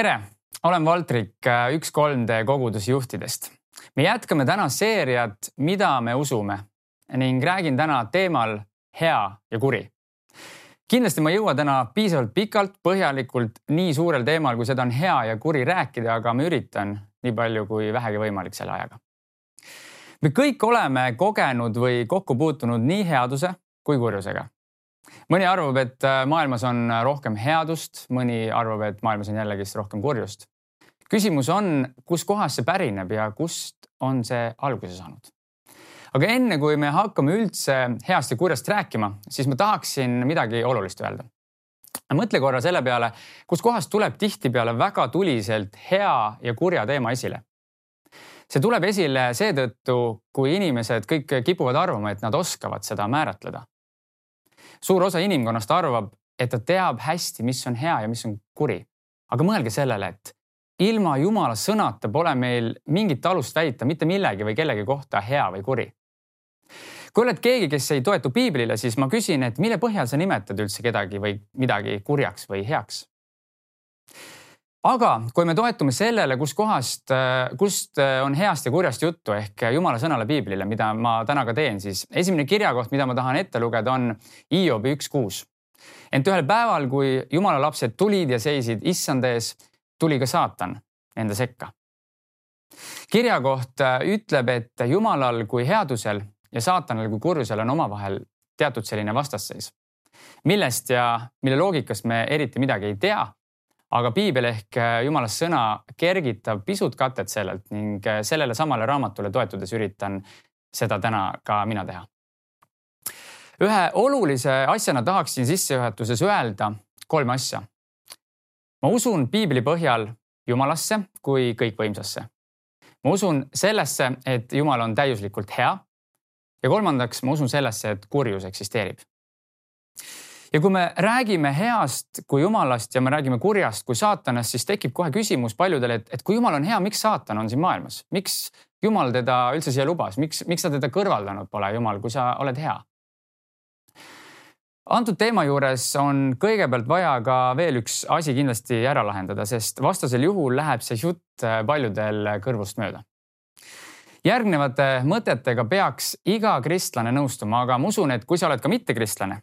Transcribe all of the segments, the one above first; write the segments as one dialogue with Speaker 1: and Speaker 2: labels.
Speaker 1: tere, olen Valtrik, üks 3D koguduse juhtidest. me jätkame täna seeriat Mida me usume ning räägin täna teemal hea ja kuri. kindlasti ma ei jõua täna piisavalt pikalt, põhjalikult nii suurel teemal, kui seda on hea ja kuri rääkida, aga ma üritan nii palju kui vähegi võimalik selle ajaga. me kõik oleme kogenud või kokku puutunud nii headuse kui kurjusega mõni arvab, et äh, maailmas on rohkem headust, mõni arvab, et maailmas on jällegist rohkem kurjust. küsimus on, kuskohast see pärineb ja kust on see alguse saanud? aga enne kui me hakkame üldse heast ja kurjast rääkima, siis ma tahaksin midagi olulist öelda. mõtle korra selle peale, kuskohast tuleb tihtipeale väga tuliselt hea ja kurja teema esile see tuleb esile seetõttu, kui inimesed kõik kipuvad arvama, et nad oskavad seda määratleda suur osa inimkonnast arvab, et ta teab hästi, mis on hea ja mis on kuri. aga mõelge sellele, et ilma Jumala sõnata pole meil mingit alust väita mitte millegi või kellegi kohta hea või kuri. kui oled keegi, kes ei toetu piiblile, siis ma küsin, et mille põhjal sa nimetad üldse kedagi või midagi kurjaks või heaks? Aga kui me toetume sellele, kuskohast, kust on heast ja kurjast juttu ehk Jumala sõnale piiblile, mida ma täna ka teen, siis esimene kirjakoht, mida ma tahan ette lugeda, on Hiobi üks kuus. ent ühel päeval, kui Jumala lapsed tulid ja seisid issanda ees, tuli ka saatan enda sekka. kirjakoht ütleb, et Jumalal kui headusel ja saatanal kui kurjusel on omavahel teatud selline vastasseis, millest ja mille loogikast me eriti midagi ei tea aga piibel ehk äh, jumala sõna kergitab pisut katet sellelt ning äh, sellele samale raamatule toetudes üritan seda täna ka mina teha. ühe olulise asjana tahaksin sissejuhatuses öelda kolme asja. ma usun piibli põhjal Jumalasse kui kõikvõimsasse. ma usun sellesse, et Jumal on täiuslikult hea. ja kolmandaks, ma usun sellesse, et kurjus eksisteerib ja kui me räägime heast kui jumalast ja me räägime kurjast kui saatanast, siis tekib kohe küsimus paljudele, et, et kui jumal on hea, miks saatan on siin maailmas, miks jumal teda üldse siia lubas, miks, miks ta teda kõrvaldanud pole, jumal, kui sa oled hea? antud teema juures on kõigepealt vaja ka veel üks asi kindlasti ära lahendada, sest vastasel juhul läheb see jutt paljudel kõrvust mööda. Järgnevate mõtetega peaks iga kristlane nõustuma, aga ma usun, et kui sa oled ka mittekristlane,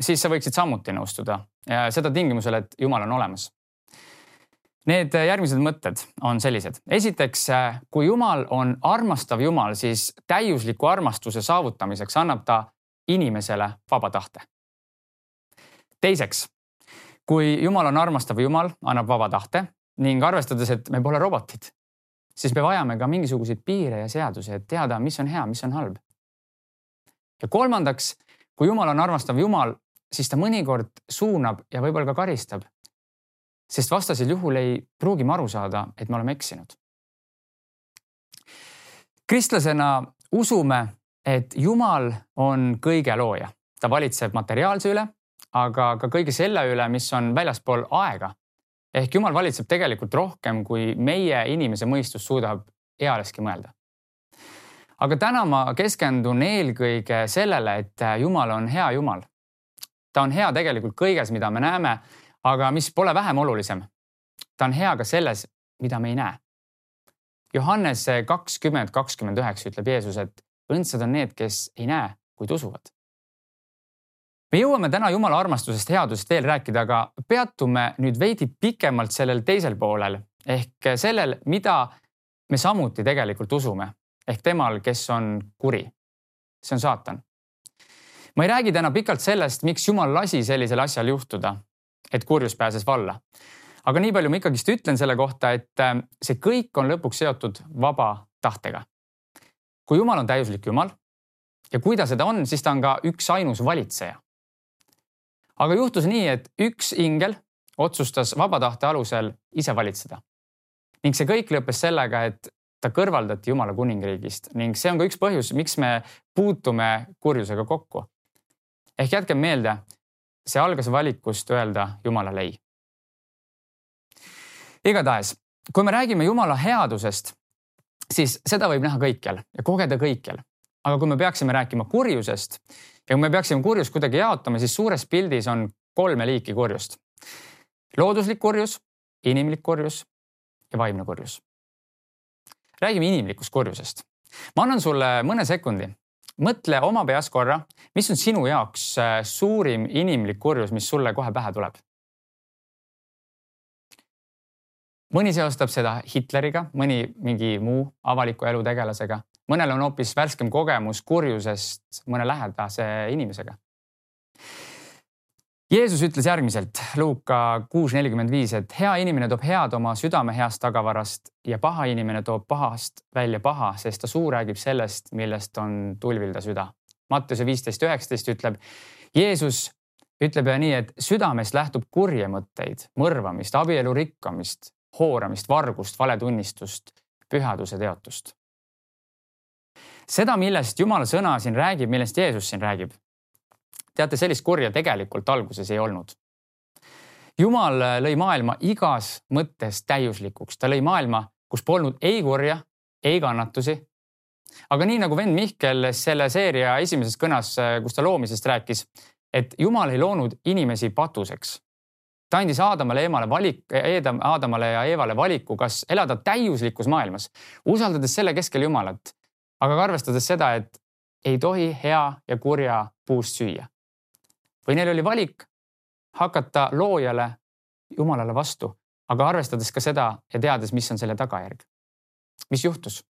Speaker 1: siis sa võiksid samuti nõustuda ja seda tingimusel, et Jumal on olemas. Need järgmised mõtted on sellised. esiteks, kui Jumal on armastav Jumal, siis täiusliku armastuse saavutamiseks annab ta inimesele vaba tahte. teiseks, kui Jumal on armastav Jumal, annab vaba tahte ning arvestades, et me pole robotid, siis me vajame ka mingisuguseid piire ja seadusi, et teada, mis on hea, mis on halb. ja kolmandaks, kui Jumal on armastav Jumal, siis ta mõnikord suunab ja võib-olla ka karistab. sest vastasel juhul ei pruugi me aru saada, et me oleme eksinud. kristlasena usume, et Jumal on kõige looja, ta valitseb materiaalse üle, aga ka kõige selle üle, mis on väljaspool aega. ehk Jumal valitseb tegelikult rohkem, kui meie inimese mõistus suudab ealeski mõelda aga täna ma keskendun eelkõige sellele, et Jumal on hea Jumal ta on hea tegelikult kõiges, mida me näeme, aga mis pole vähem olulisem, ta on hea ka selles, mida me ei näe. Johannese kakskümmend, kakskümmend üheksa ütleb Jeesus, et õndsad on need, kes ei näe, kuid usuvad. me jõuame täna Jumala armastusest, headusest veel rääkida, aga peatume nüüd veidi pikemalt sellel teisel poolel ehk sellel, mida me samuti tegelikult usume ehk temal, kes on kuri. see on saatan ma ei räägi täna pikalt sellest, miks Jumal lasi sellisel asjal juhtuda, et kurjus pääses valla. aga nii palju ma ikkagist ütlen selle kohta, et äh, see kõik on lõpuks seotud vaba tahtega. kui Jumal on täiuslik Jumal ja kui ta seda on, siis ta on ka üksainus valitseja. aga juhtus nii, et üks ingel otsustas vaba tahte alusel ise valitseda. ning see kõik lõppes sellega, et ta kõrvaldati Jumala kuningriigist ning see on ka üks põhjus, miks me puutume kurjusega kokku ehk jätkem meelde, see algas valikust öelda Jumalale ei. igatahes, kui me räägime Jumala headusest, siis seda võib näha kõikjal ja kogeda kõikjal. aga kui me peaksime rääkima kurjusest ja kui me peaksime kurjust kuidagi jaotama, siis suures pildis on kolme liiki kurjust. looduslik kurjus, inimlik kurjus ja vaimne kurjus. räägime inimlikust kurjusest. ma annan sulle mõne sekundi. Mõtle oma peas korra, mis on sinu jaoks äh, suurim inimlik kurjus, mis sulle kohe pähe tuleb mõni seostab seda Hitleriga, mõni mingi muu avaliku elu tegelasega, mõnel on hoopis värskem kogemus kurjusest mõne lähedase inimesega. Jeesus ütles järgmiselt Luuka kuus nelikümmend viis, et hea inimene toob head oma südame heast tagavarast ja paha inimene toob pahast välja paha, sest ta suu räägib sellest, millest on tulvil ta süda. Mattuse viisteist üheksateist ütleb, Jeesus ütleb ja nii, et südamest lähtub kurje mõtteid, mõrvamist, abielu rikkamist, hooramist, vargust, valetunnistust, pühaduse teotust. seda, millest Jumala sõna siin räägib, millest Jeesus siin räägib. Teate, sellist kurja tegelikult alguses ei olnud. Jumal lõi maailma igas mõttes täiuslikuks, ta lõi maailma, kus polnud ei kurja, ei kannatusi. aga nii nagu vend Mihkel selle seeria esimeses kõnas, kus ta loomisest rääkis, et Jumal ei loonud inimesi patuseks ta andis Aadamale, Eemale valik, Aadamale ja Eevale valiku, kas elada täiuslikus maailmas, usaldades selle keskel Jumalat, aga ka arvestades seda, et ei tohi hea ja kurja puust süüa. Või neil oli valik hakata loojale, Jumalale vastu, aga arvestades ka seda ja teades, mis on selle tagajärg. mis juhtus?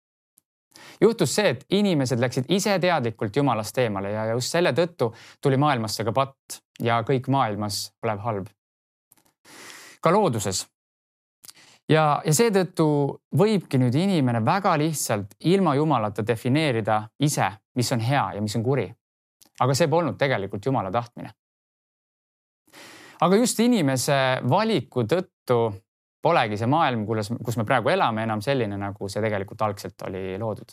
Speaker 1: juhtus see, et inimesed läksid ise teadlikult Jumalast eemale ja just selle tõttu tuli maailmasse ka patt ja kõik maailmas olev halb ka looduses. ja, ja seetõttu võibki nüüd inimene väga lihtsalt ilma Jumalata defineerida ise, mis on hea ja mis on kuri. aga see polnud tegelikult Jumala tahtmine. Aga just inimese valiku tõttu polegi see maailm, kus, me praegu elame, enam selline, nagu see tegelikult algselt oli loodud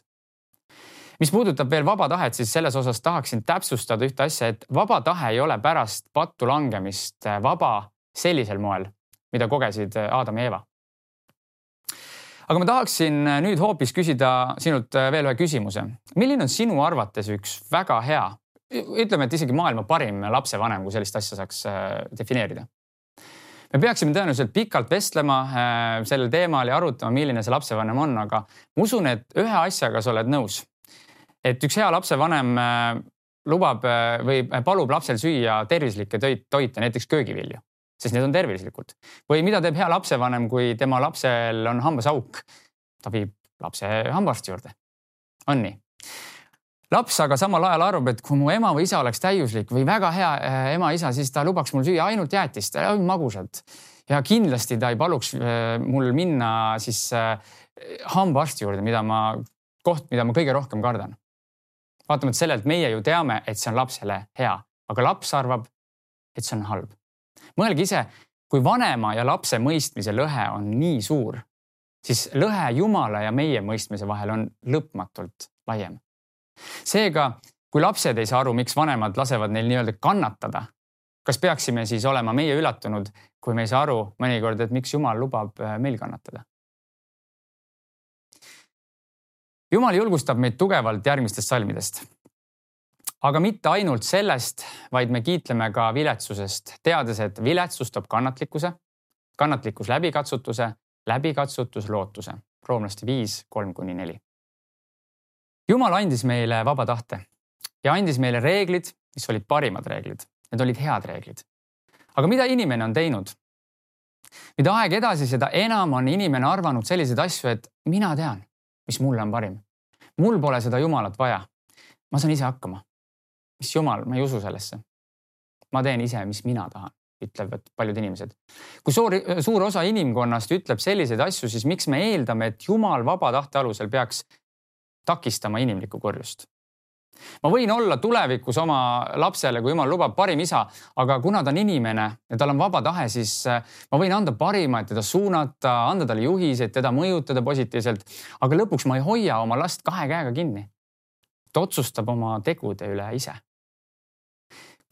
Speaker 1: mis puudutab veel vaba tahet, siis selles osas tahaksin täpsustada ühte asja, et vaba tahe ei ole pärast pattu langemist vaba sellisel moel, mida kogesid Aadam ja Eeva. aga ma tahaksin nüüd hoopis küsida sinult veel ühe küsimuse. milline on sinu arvates üks väga hea, ütleme, et isegi maailma parim lapsevanem, kui sellist asja saaks defineerida? me peaksime tõenäoliselt pikalt vestlema sellel teemal ja arutama, milline see lapsevanem on, aga ma usun, et ühe asjaga sa oled nõus. et üks hea lapsevanem lubab või palub lapsel süüa tervislikke toite, näiteks köögivilju sest need on tervislikud. või mida teeb hea lapsevanem, kui tema lapsel on hambasauk? ta viib lapse hambaarsti juurde. on nii? Laps aga samal ajal arvab, et kui mu ema või isa oleks täiuslik või väga hea äh, ema-isa, siis ta lubaks mul süüa ainult jäätist, ainult magusat. ja kindlasti ta ei paluks äh, mul minna siis hambaarsti juurde, mida ma, koht, mida ma kõige rohkem kardan. vaatamata sellelt meie ju teame, et see on lapsele hea, aga laps arvab, et see on halb mõelge ise, kui vanema ja lapse mõistmise lõhe on nii suur, siis lõhe Jumala ja meie mõistmise vahel on lõpmatult laiem. Seega, kui lapsed ei saa aru, miks vanemad lasevad neil nii-öelda kannatada, kas peaksime siis olema meie üllatunud, kui me ei saa aru mõnikord, et miks Jumal lubab äh, meil kannatada? Jumal julgustab meid tugevalt järgmistest salmidest aga mitte ainult sellest, vaid me kiitleme ka viletsusest, teades, et viletsus toob kannatlikkuse, kannatlikkus läbikatsutuse, läbikatsutus lootuse. roomlaste viis, kolm kuni neli. Jumal andis meile vaba tahte ja andis meile reeglid, mis olid parimad reeglid, need olid head reeglid. aga mida inimene on teinud? mida aeg edasi, seda enam on inimene arvanud selliseid asju, et mina tean, mis mulle on parim. mul pole seda Jumalat vaja. ma saan ise hakkama mis jumal, ma ei usu sellesse. ma teen ise, mis mina tahan, ütlevad paljud inimesed. kui suur, suur osa inimkonnast ütleb selliseid asju, siis miks me eeldame, et jumal vaba tahte alusel peaks takistama inimlikku kurjust? ma võin olla tulevikus oma lapsele, kui jumal lubab, parim isa, aga kuna ta on inimene ja tal on vaba tahe, siis äh, ma võin anda parima, et teda suunata, anda talle juhiseid, teda mõjutada positiivselt. aga lõpuks ma ei hoia oma last kahe käega kinni. ta otsustab oma tegude üle ise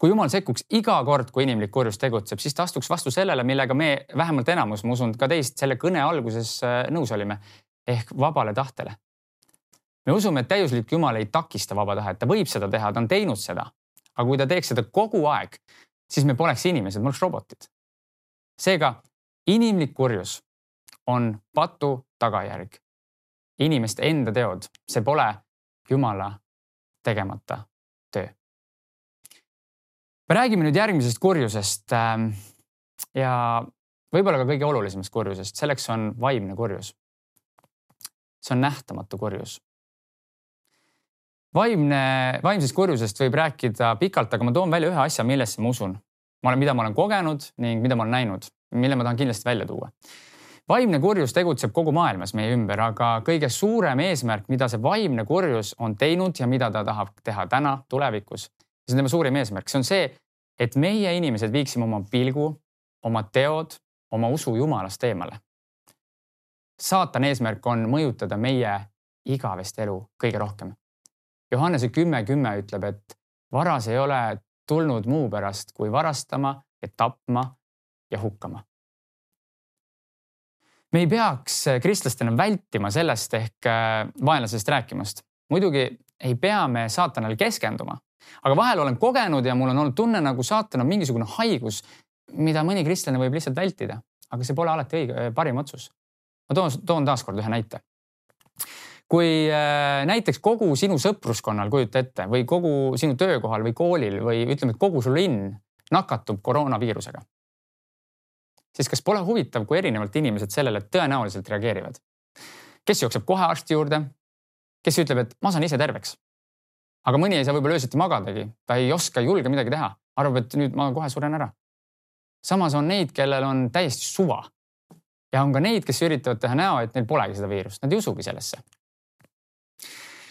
Speaker 1: kui jumal sekkuks iga kord, kui inimlik kurjus tegutseb, siis ta astuks vastu sellele, millega me vähemalt enamus, ma usun ka teist selle kõne alguses äh, nõus olime ehk vabale tahtele. Me usume, et täiuslik Jumal ei takista vaba tahet, ta võib seda teha, ta on teinud seda. aga kui ta teeks seda kogu aeg, siis me poleks inimesed, me oleks robotid. seega inimlik kurjus on patu tagajärg. inimeste enda teod, see pole Jumala tegemata töö. me räägime nüüd järgmisest kurjusest ähm, ja võib-olla ka kõige olulisemast kurjusest, selleks on vaimne kurjus. see on nähtamatu kurjus vaimne, vaimsest kurjusest võib rääkida pikalt, aga ma toon välja ühe asja, millesse ma usun. ma olen, mida ma olen kogenud ning mida ma olen näinud, mille ma tahan kindlasti välja tuua. vaimne kurjus tegutseb kogu maailmas meie ümber, aga kõige suurem eesmärk, mida see vaimne kurjus on teinud ja mida ta tahab teha täna, tulevikus, see on tema suurim eesmärk, see on see, et meie inimesed viiksime oma pilgu, oma teod, oma usu Jumalast eemale. saatani eesmärk on mõjutada meie igavest elu kõige rohkem Johannese kümme kümme ütleb, et varas ei ole tulnud muu pärast kui varastama ja tapma ja hukkama. me ei peaks kristlastena vältima sellest ehk äh, vaenlasest rääkimast. muidugi ei pea me saatanale keskenduma, aga vahel olen kogenud ja mul on olnud tunne, nagu saatan on mingisugune haigus, mida mõni kristlane võib lihtsalt vältida, aga see pole alati õige, parim otsus. ma toon, toon taaskord ühe näite kui äh, näiteks kogu sinu sõpruskonnal, kujuta ette, või kogu sinu töökohal või koolil või ütleme, et kogu su linn nakatub koroonaviirusega. siis kas pole huvitav, kui erinevalt inimesed sellele tõenäoliselt reageerivad? kes jookseb kohe arsti juurde, kes ütleb, et ma saan ise terveks. aga mõni ei saa võib-olla öösiti magadagi, ta ei oska, ei julge midagi teha, arvab, et nüüd ma kohe suren ära. samas on neid, kellel on täiesti suva. ja on ka neid, kes üritavad teha näo, et neil polegi seda viirust, nad ei usugi sellesse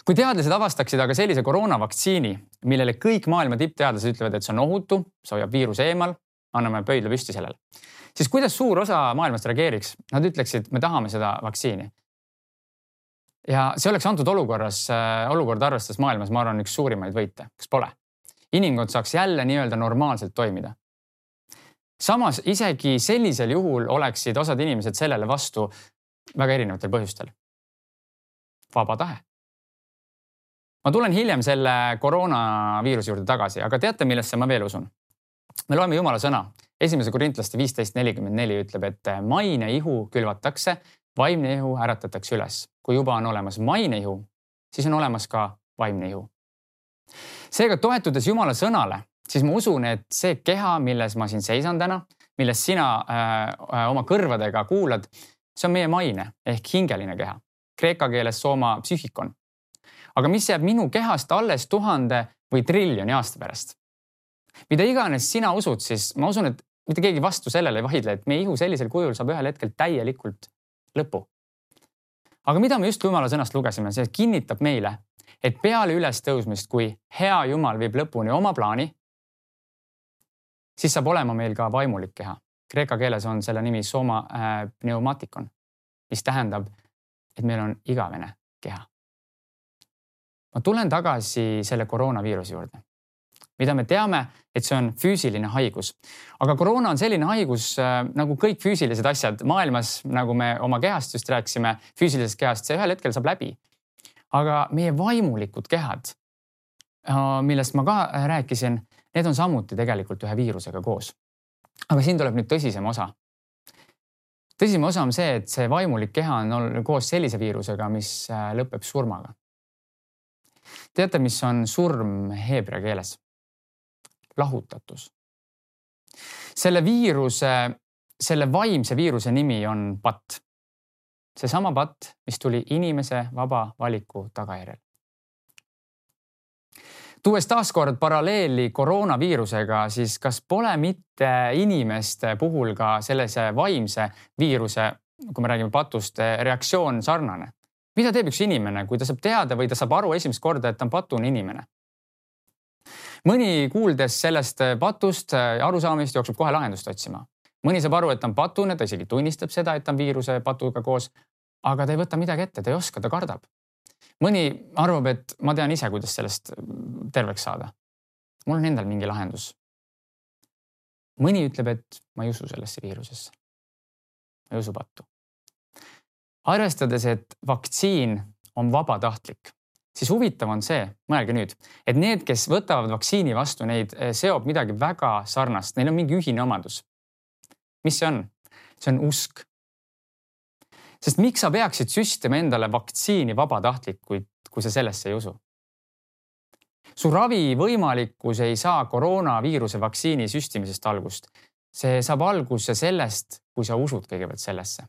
Speaker 1: kui teadlased avastaksid aga sellise koroonavaktsiini, millele kõik maailma tippteadlased ütlevad, et see on ohutu, see hoiab viiruse eemal, anname pöidla püsti sellele, siis kuidas suur osa maailmast reageeriks? Nad ütleksid, me tahame seda vaktsiini. ja see oleks antud olukorras, äh, olukorda arvestades maailmas, ma arvan, üks suurimaid võite, kas pole? inimkond saaks jälle nii-öelda normaalselt toimida. samas isegi sellisel juhul oleksid osad inimesed sellele vastu väga erinevatel põhjustel. vaba tahe ma tulen hiljem selle koroonaviiruse juurde tagasi, aga teate, millesse ma veel usun? me loeme Jumala sõna, esimese korintlaste viisteist nelikümmend neli ütleb, et maine ihu külvatakse, vaimne ihu äratatakse üles. kui juba on olemas maine ihu, siis on olemas ka vaimne ihu. seega toetudes Jumala sõnale, siis ma usun, et see keha, milles ma siin seisan täna, millest sina äh, oma kõrvadega kuulad, see on meie maine ehk hingeline keha. Kreeka keeles sooma psüühikon aga mis jääb minu kehast alles tuhande või triljoni aasta pärast? mida iganes sina usud, siis ma usun, et mitte keegi vastu sellele ei vaidle, et meie ihu sellisel kujul saab ühel hetkel täielikult lõpu. aga mida me just Jumala sõnast lugesime, see kinnitab meile, et peale ülestõusmist, kui hea Jumal viib lõpuni oma plaani, siis saab olema meil ka vaimulik keha. Kreeka keeles on selle nimi soma äh, pneumatikon, mis tähendab, et meil on igavene keha ma tulen tagasi selle koroonaviiruse juurde, mida me teame, et see on füüsiline haigus. aga koroona on selline haigus äh, nagu kõik füüsilised asjad maailmas, nagu me oma kehast just rääkisime, füüsilisest kehast, see ühel hetkel saab läbi. aga meie vaimulikud kehad, äh, millest ma ka rääkisin, need on samuti tegelikult ühe viirusega koos. aga siin tuleb nüüd tõsisem osa tõsisem osa on see, et see vaimulik keha on koos sellise viirusega, mis äh, lõpeb surmaga teate, mis on surm heebrea keeles? lahutatus. selle viiruse, selle vaimse viiruse nimi on patt. seesama patt, mis tuli inimese vaba valiku tagajärjel. tuues taaskord paralleeli koroonaviirusega, siis kas pole mitte inimeste puhul ka sellise vaimse viiruse, kui me räägime patust, reaktsioon sarnane? Mida teeb üks inimene, kui ta saab teada või ta saab aru esimest korda, et ta on patune inimene? mõni kuuldes sellest patust, arusaamist, jookseb kohe lahendust otsima. mõni saab aru, et ta on patune, ta isegi tunnistab seda, et ta on viiruse patuga koos. aga ta ei võta midagi ette, ta ei oska, ta kardab. mõni arvab, et ma tean ise, kuidas sellest terveks saada. mul on endal mingi lahendus. mõni ütleb, et ma ei usu sellesse viirusesse. ma ei usu pattu arvestades, et vaktsiin on vabatahtlik, siis huvitav on see, mõelge nüüd, et need, kes võtavad vaktsiini vastu, neid eh, seob midagi väga sarnast, neil on mingi ühine omadus. mis see on? see on usk. sest miks sa peaksid süstima endale vaktsiini vabatahtlikult, kui sa sellesse ei usu? su ravi võimalikkus ei saa koroonaviiruse vaktsiini süstimisest algust. see saab alguse sellest, kui sa usud kõigepealt sellesse.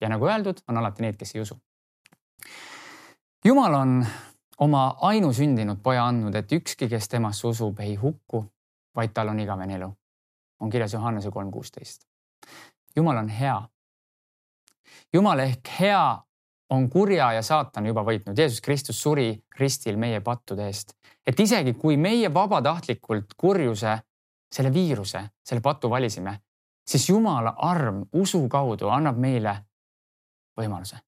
Speaker 1: Ja nagu öeldud, on alati need, kes ei usu. jumal on oma ainusündinud poja andnud, et ükski, kes temasse usub, ei hukku, vaid tal on igavene elu. on kirjas Johannese kolm kuusteist. jumal on hea. jumal ehk hea on kurja ja saatan juba võitnud. Jeesus Kristus suri ristil meie pattude eest, et isegi kui meie vabatahtlikult kurjuse, selle viiruse, selle patu valisime, siis Jumala arm usu kaudu annab meile võimaluse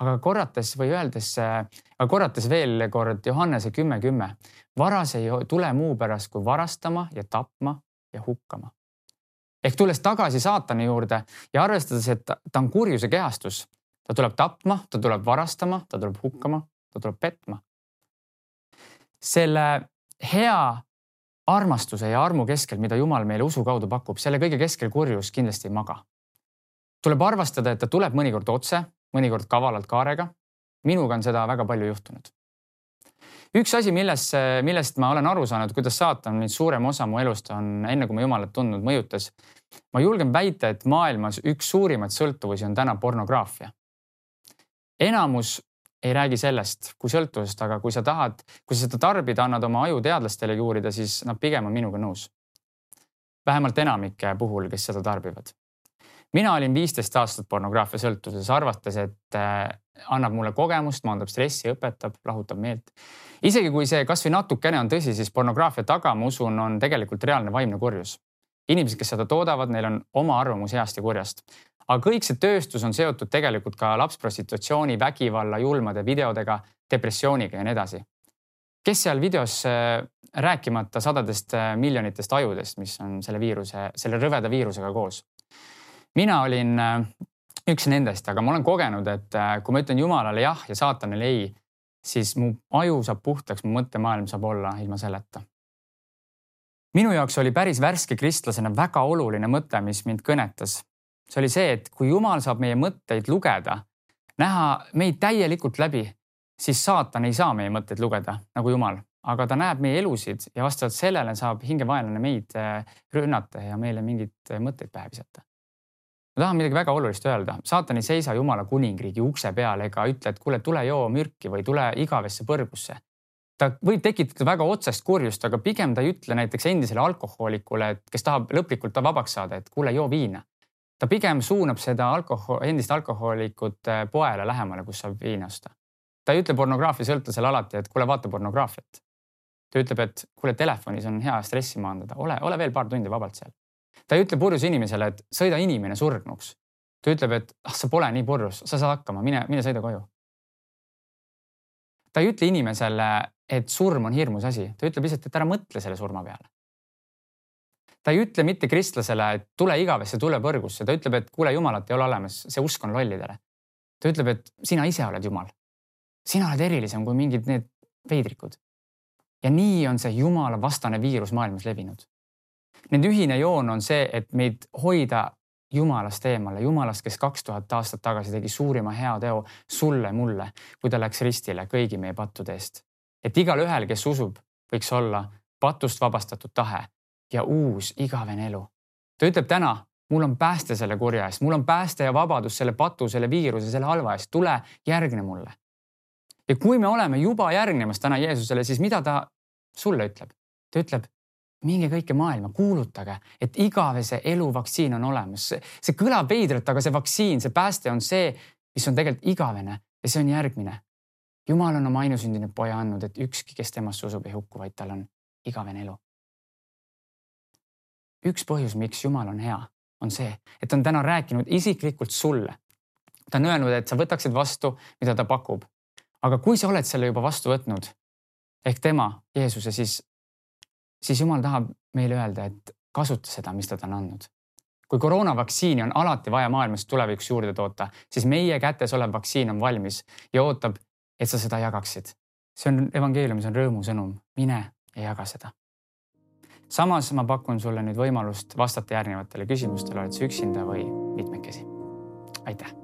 Speaker 1: aga korrates või öeldes, aga korrates veel kord Johannese kümme, kümme, varas ei tule muu pärast kui varastama ja tapma ja hukkama. ehk tulles tagasi saatani juurde ja arvestades, et ta on kurjuse kehastus, ta tuleb tapma, ta tuleb varastama, ta tuleb hukkama, ta tuleb petma. selle hea armastuse ja armu keskel, mida Jumal meile usu kaudu pakub, selle kõige keskel kurjus kindlasti ei maga. Tuleb arvestada, et ta tuleb mõnikord otse, mõnikord kavalalt kaarega. minuga on seda väga palju juhtunud. üks asi, milles, millest ma olen aru saanud, kuidas saatan mind suurem osa mu elust on, enne kui ma Jumalat tundnud, mõjutas. ma julgen väita, et maailmas üks suurimaid sõltuvusi on täna pornograafia. enamus ei räägi sellest kui sõltuvust, aga kui sa tahad, kui sa seda tarbida, annad oma aju teadlastele juurida, siis nad pigem on minuga nõus. vähemalt enamike puhul, kes seda tarbivad mina olin viisteist aastat pornograafia sõltuvuses, arvates, et äh, annab mulle kogemust, maandab stressi, õpetab, lahutab meelt. isegi kui see kasvõi natukene on tõsi, siis pornograafia taga, ma usun, on tegelikult reaalne vaimne kurjus. inimesed, kes seda toodavad, neil on oma arvamus heast ja kurjast. aga kõik see tööstus on seotud tegelikult ka lapsprostitutsiooni, vägivalla, julmade videodega, depressiooniga ja nii edasi. kes seal videos, äh, rääkimata sadadest äh, miljonitest ajudest, mis on selle viiruse, selle rõveda viirusega koos mina olin äh, üks nendest, aga ma olen kogenud, et äh, kui ma ütlen Jumalale jah ja saatanile ei, siis mu aju saab puhtaks, mu mõttemaailm saab olla ilma selleta. minu jaoks oli päris värske kristlasena väga oluline mõte, mis mind kõnetas. see oli see, et kui Jumal saab meie mõtteid lugeda, näha meid täielikult läbi, siis saatan ei saa meie mõtteid lugeda nagu Jumal, aga ta näeb meie elusid ja vastavalt sellele saab hingevaenlane meid äh, rünnata ja meile mingeid mõtteid pähe visata ma tahan midagi väga olulist öelda, saatan ei seisa Jumala kuningriigi ukse peal ega ütle, et kuule, tule joo mürki või tule igavesse põrgusse. ta võib tekitada väga otsest kurjust, aga pigem ta ei ütle näiteks endisele alkohoolikule, et kes tahab lõplikult vabaks saada, et kuule, joo viina. ta pigem suunab seda alkohol, endist alkohoolikut äh, poele lähemale, kus saab viina osta. ta ei ütle pornograafia sõltlasele alati, et kuule, vaata pornograafiat. ta ütleb, et kuule, telefonis on hea stressi maandada, ole, ole veel paar tundi vabalt seal ta ei ütle purjus inimesele, et sõida inimene surnuks. ta ütleb, et ah, sa pole nii purjus, sa saad hakkama, mine, mine sõida koju. ta ei ütle inimesele, et surm on hirmus asi, ta ütleb lihtsalt, et ära mõtle selle surma peale. ta ei ütle mitte kristlasele, et tule igavesse, tule põrgusse, ta ütleb, et kuule, jumalat ei ole olemas, see usk on lollidele. ta ütleb, et sina ise oled jumal. sina oled erilisem kui mingid need veidrikud. ja nii on see jumala vastane viirus maailmas levinud Nende ühine joon on see, et meid hoida Jumalast eemale, Jumalast, kes kaks tuhat aastat tagasi tegi suurima heateo sulle, mulle, kui ta läks ristile kõigi meie pattude eest. et igalühel, kes usub, võiks olla patust vabastatud tahe ja uus igavene elu. ta ütleb täna, mul on pääste selle kurja eest, mul on pääste ja vabadus selle patu, selle viiruse, selle halva eest, tule järgne mulle. ja kui me oleme juba järgnemas täna Jeesusele, siis mida ta sulle ütleb? ta ütleb, minge kõike maailma, kuulutage, et igavese elu vaktsiin on olemas. see kõlab veidralt, aga see vaktsiin, see pääste on see, mis on tegelikult igavene ja see on järgmine. jumal on oma ainusündinud poja andnud, et ükski, kes temasse usub, ei hukku, vaid tal on igavene elu. üks põhjus, miks Jumal on hea, on see, et ta on täna rääkinud isiklikult sulle. ta on öelnud, et sa võtaksid vastu, mida ta pakub. aga kui sa oled selle juba vastu võtnud ehk tema, Jeesuse, siis siis Jumal tahab meile öelda, et kasuta seda, mis ta on andnud. kui koroonavaktsiini on alati vaja maailmas tulevikus juurde toota, siis meie kätes olev vaktsiin on valmis ja ootab, et sa seda jagaksid. see on evangeeliumis on rõõmusõnum, mine ja jaga seda. samas ma pakun sulle nüüd võimalust vastata järgnevatele küsimustele, oled sa üksinda või mitmekesi. aitäh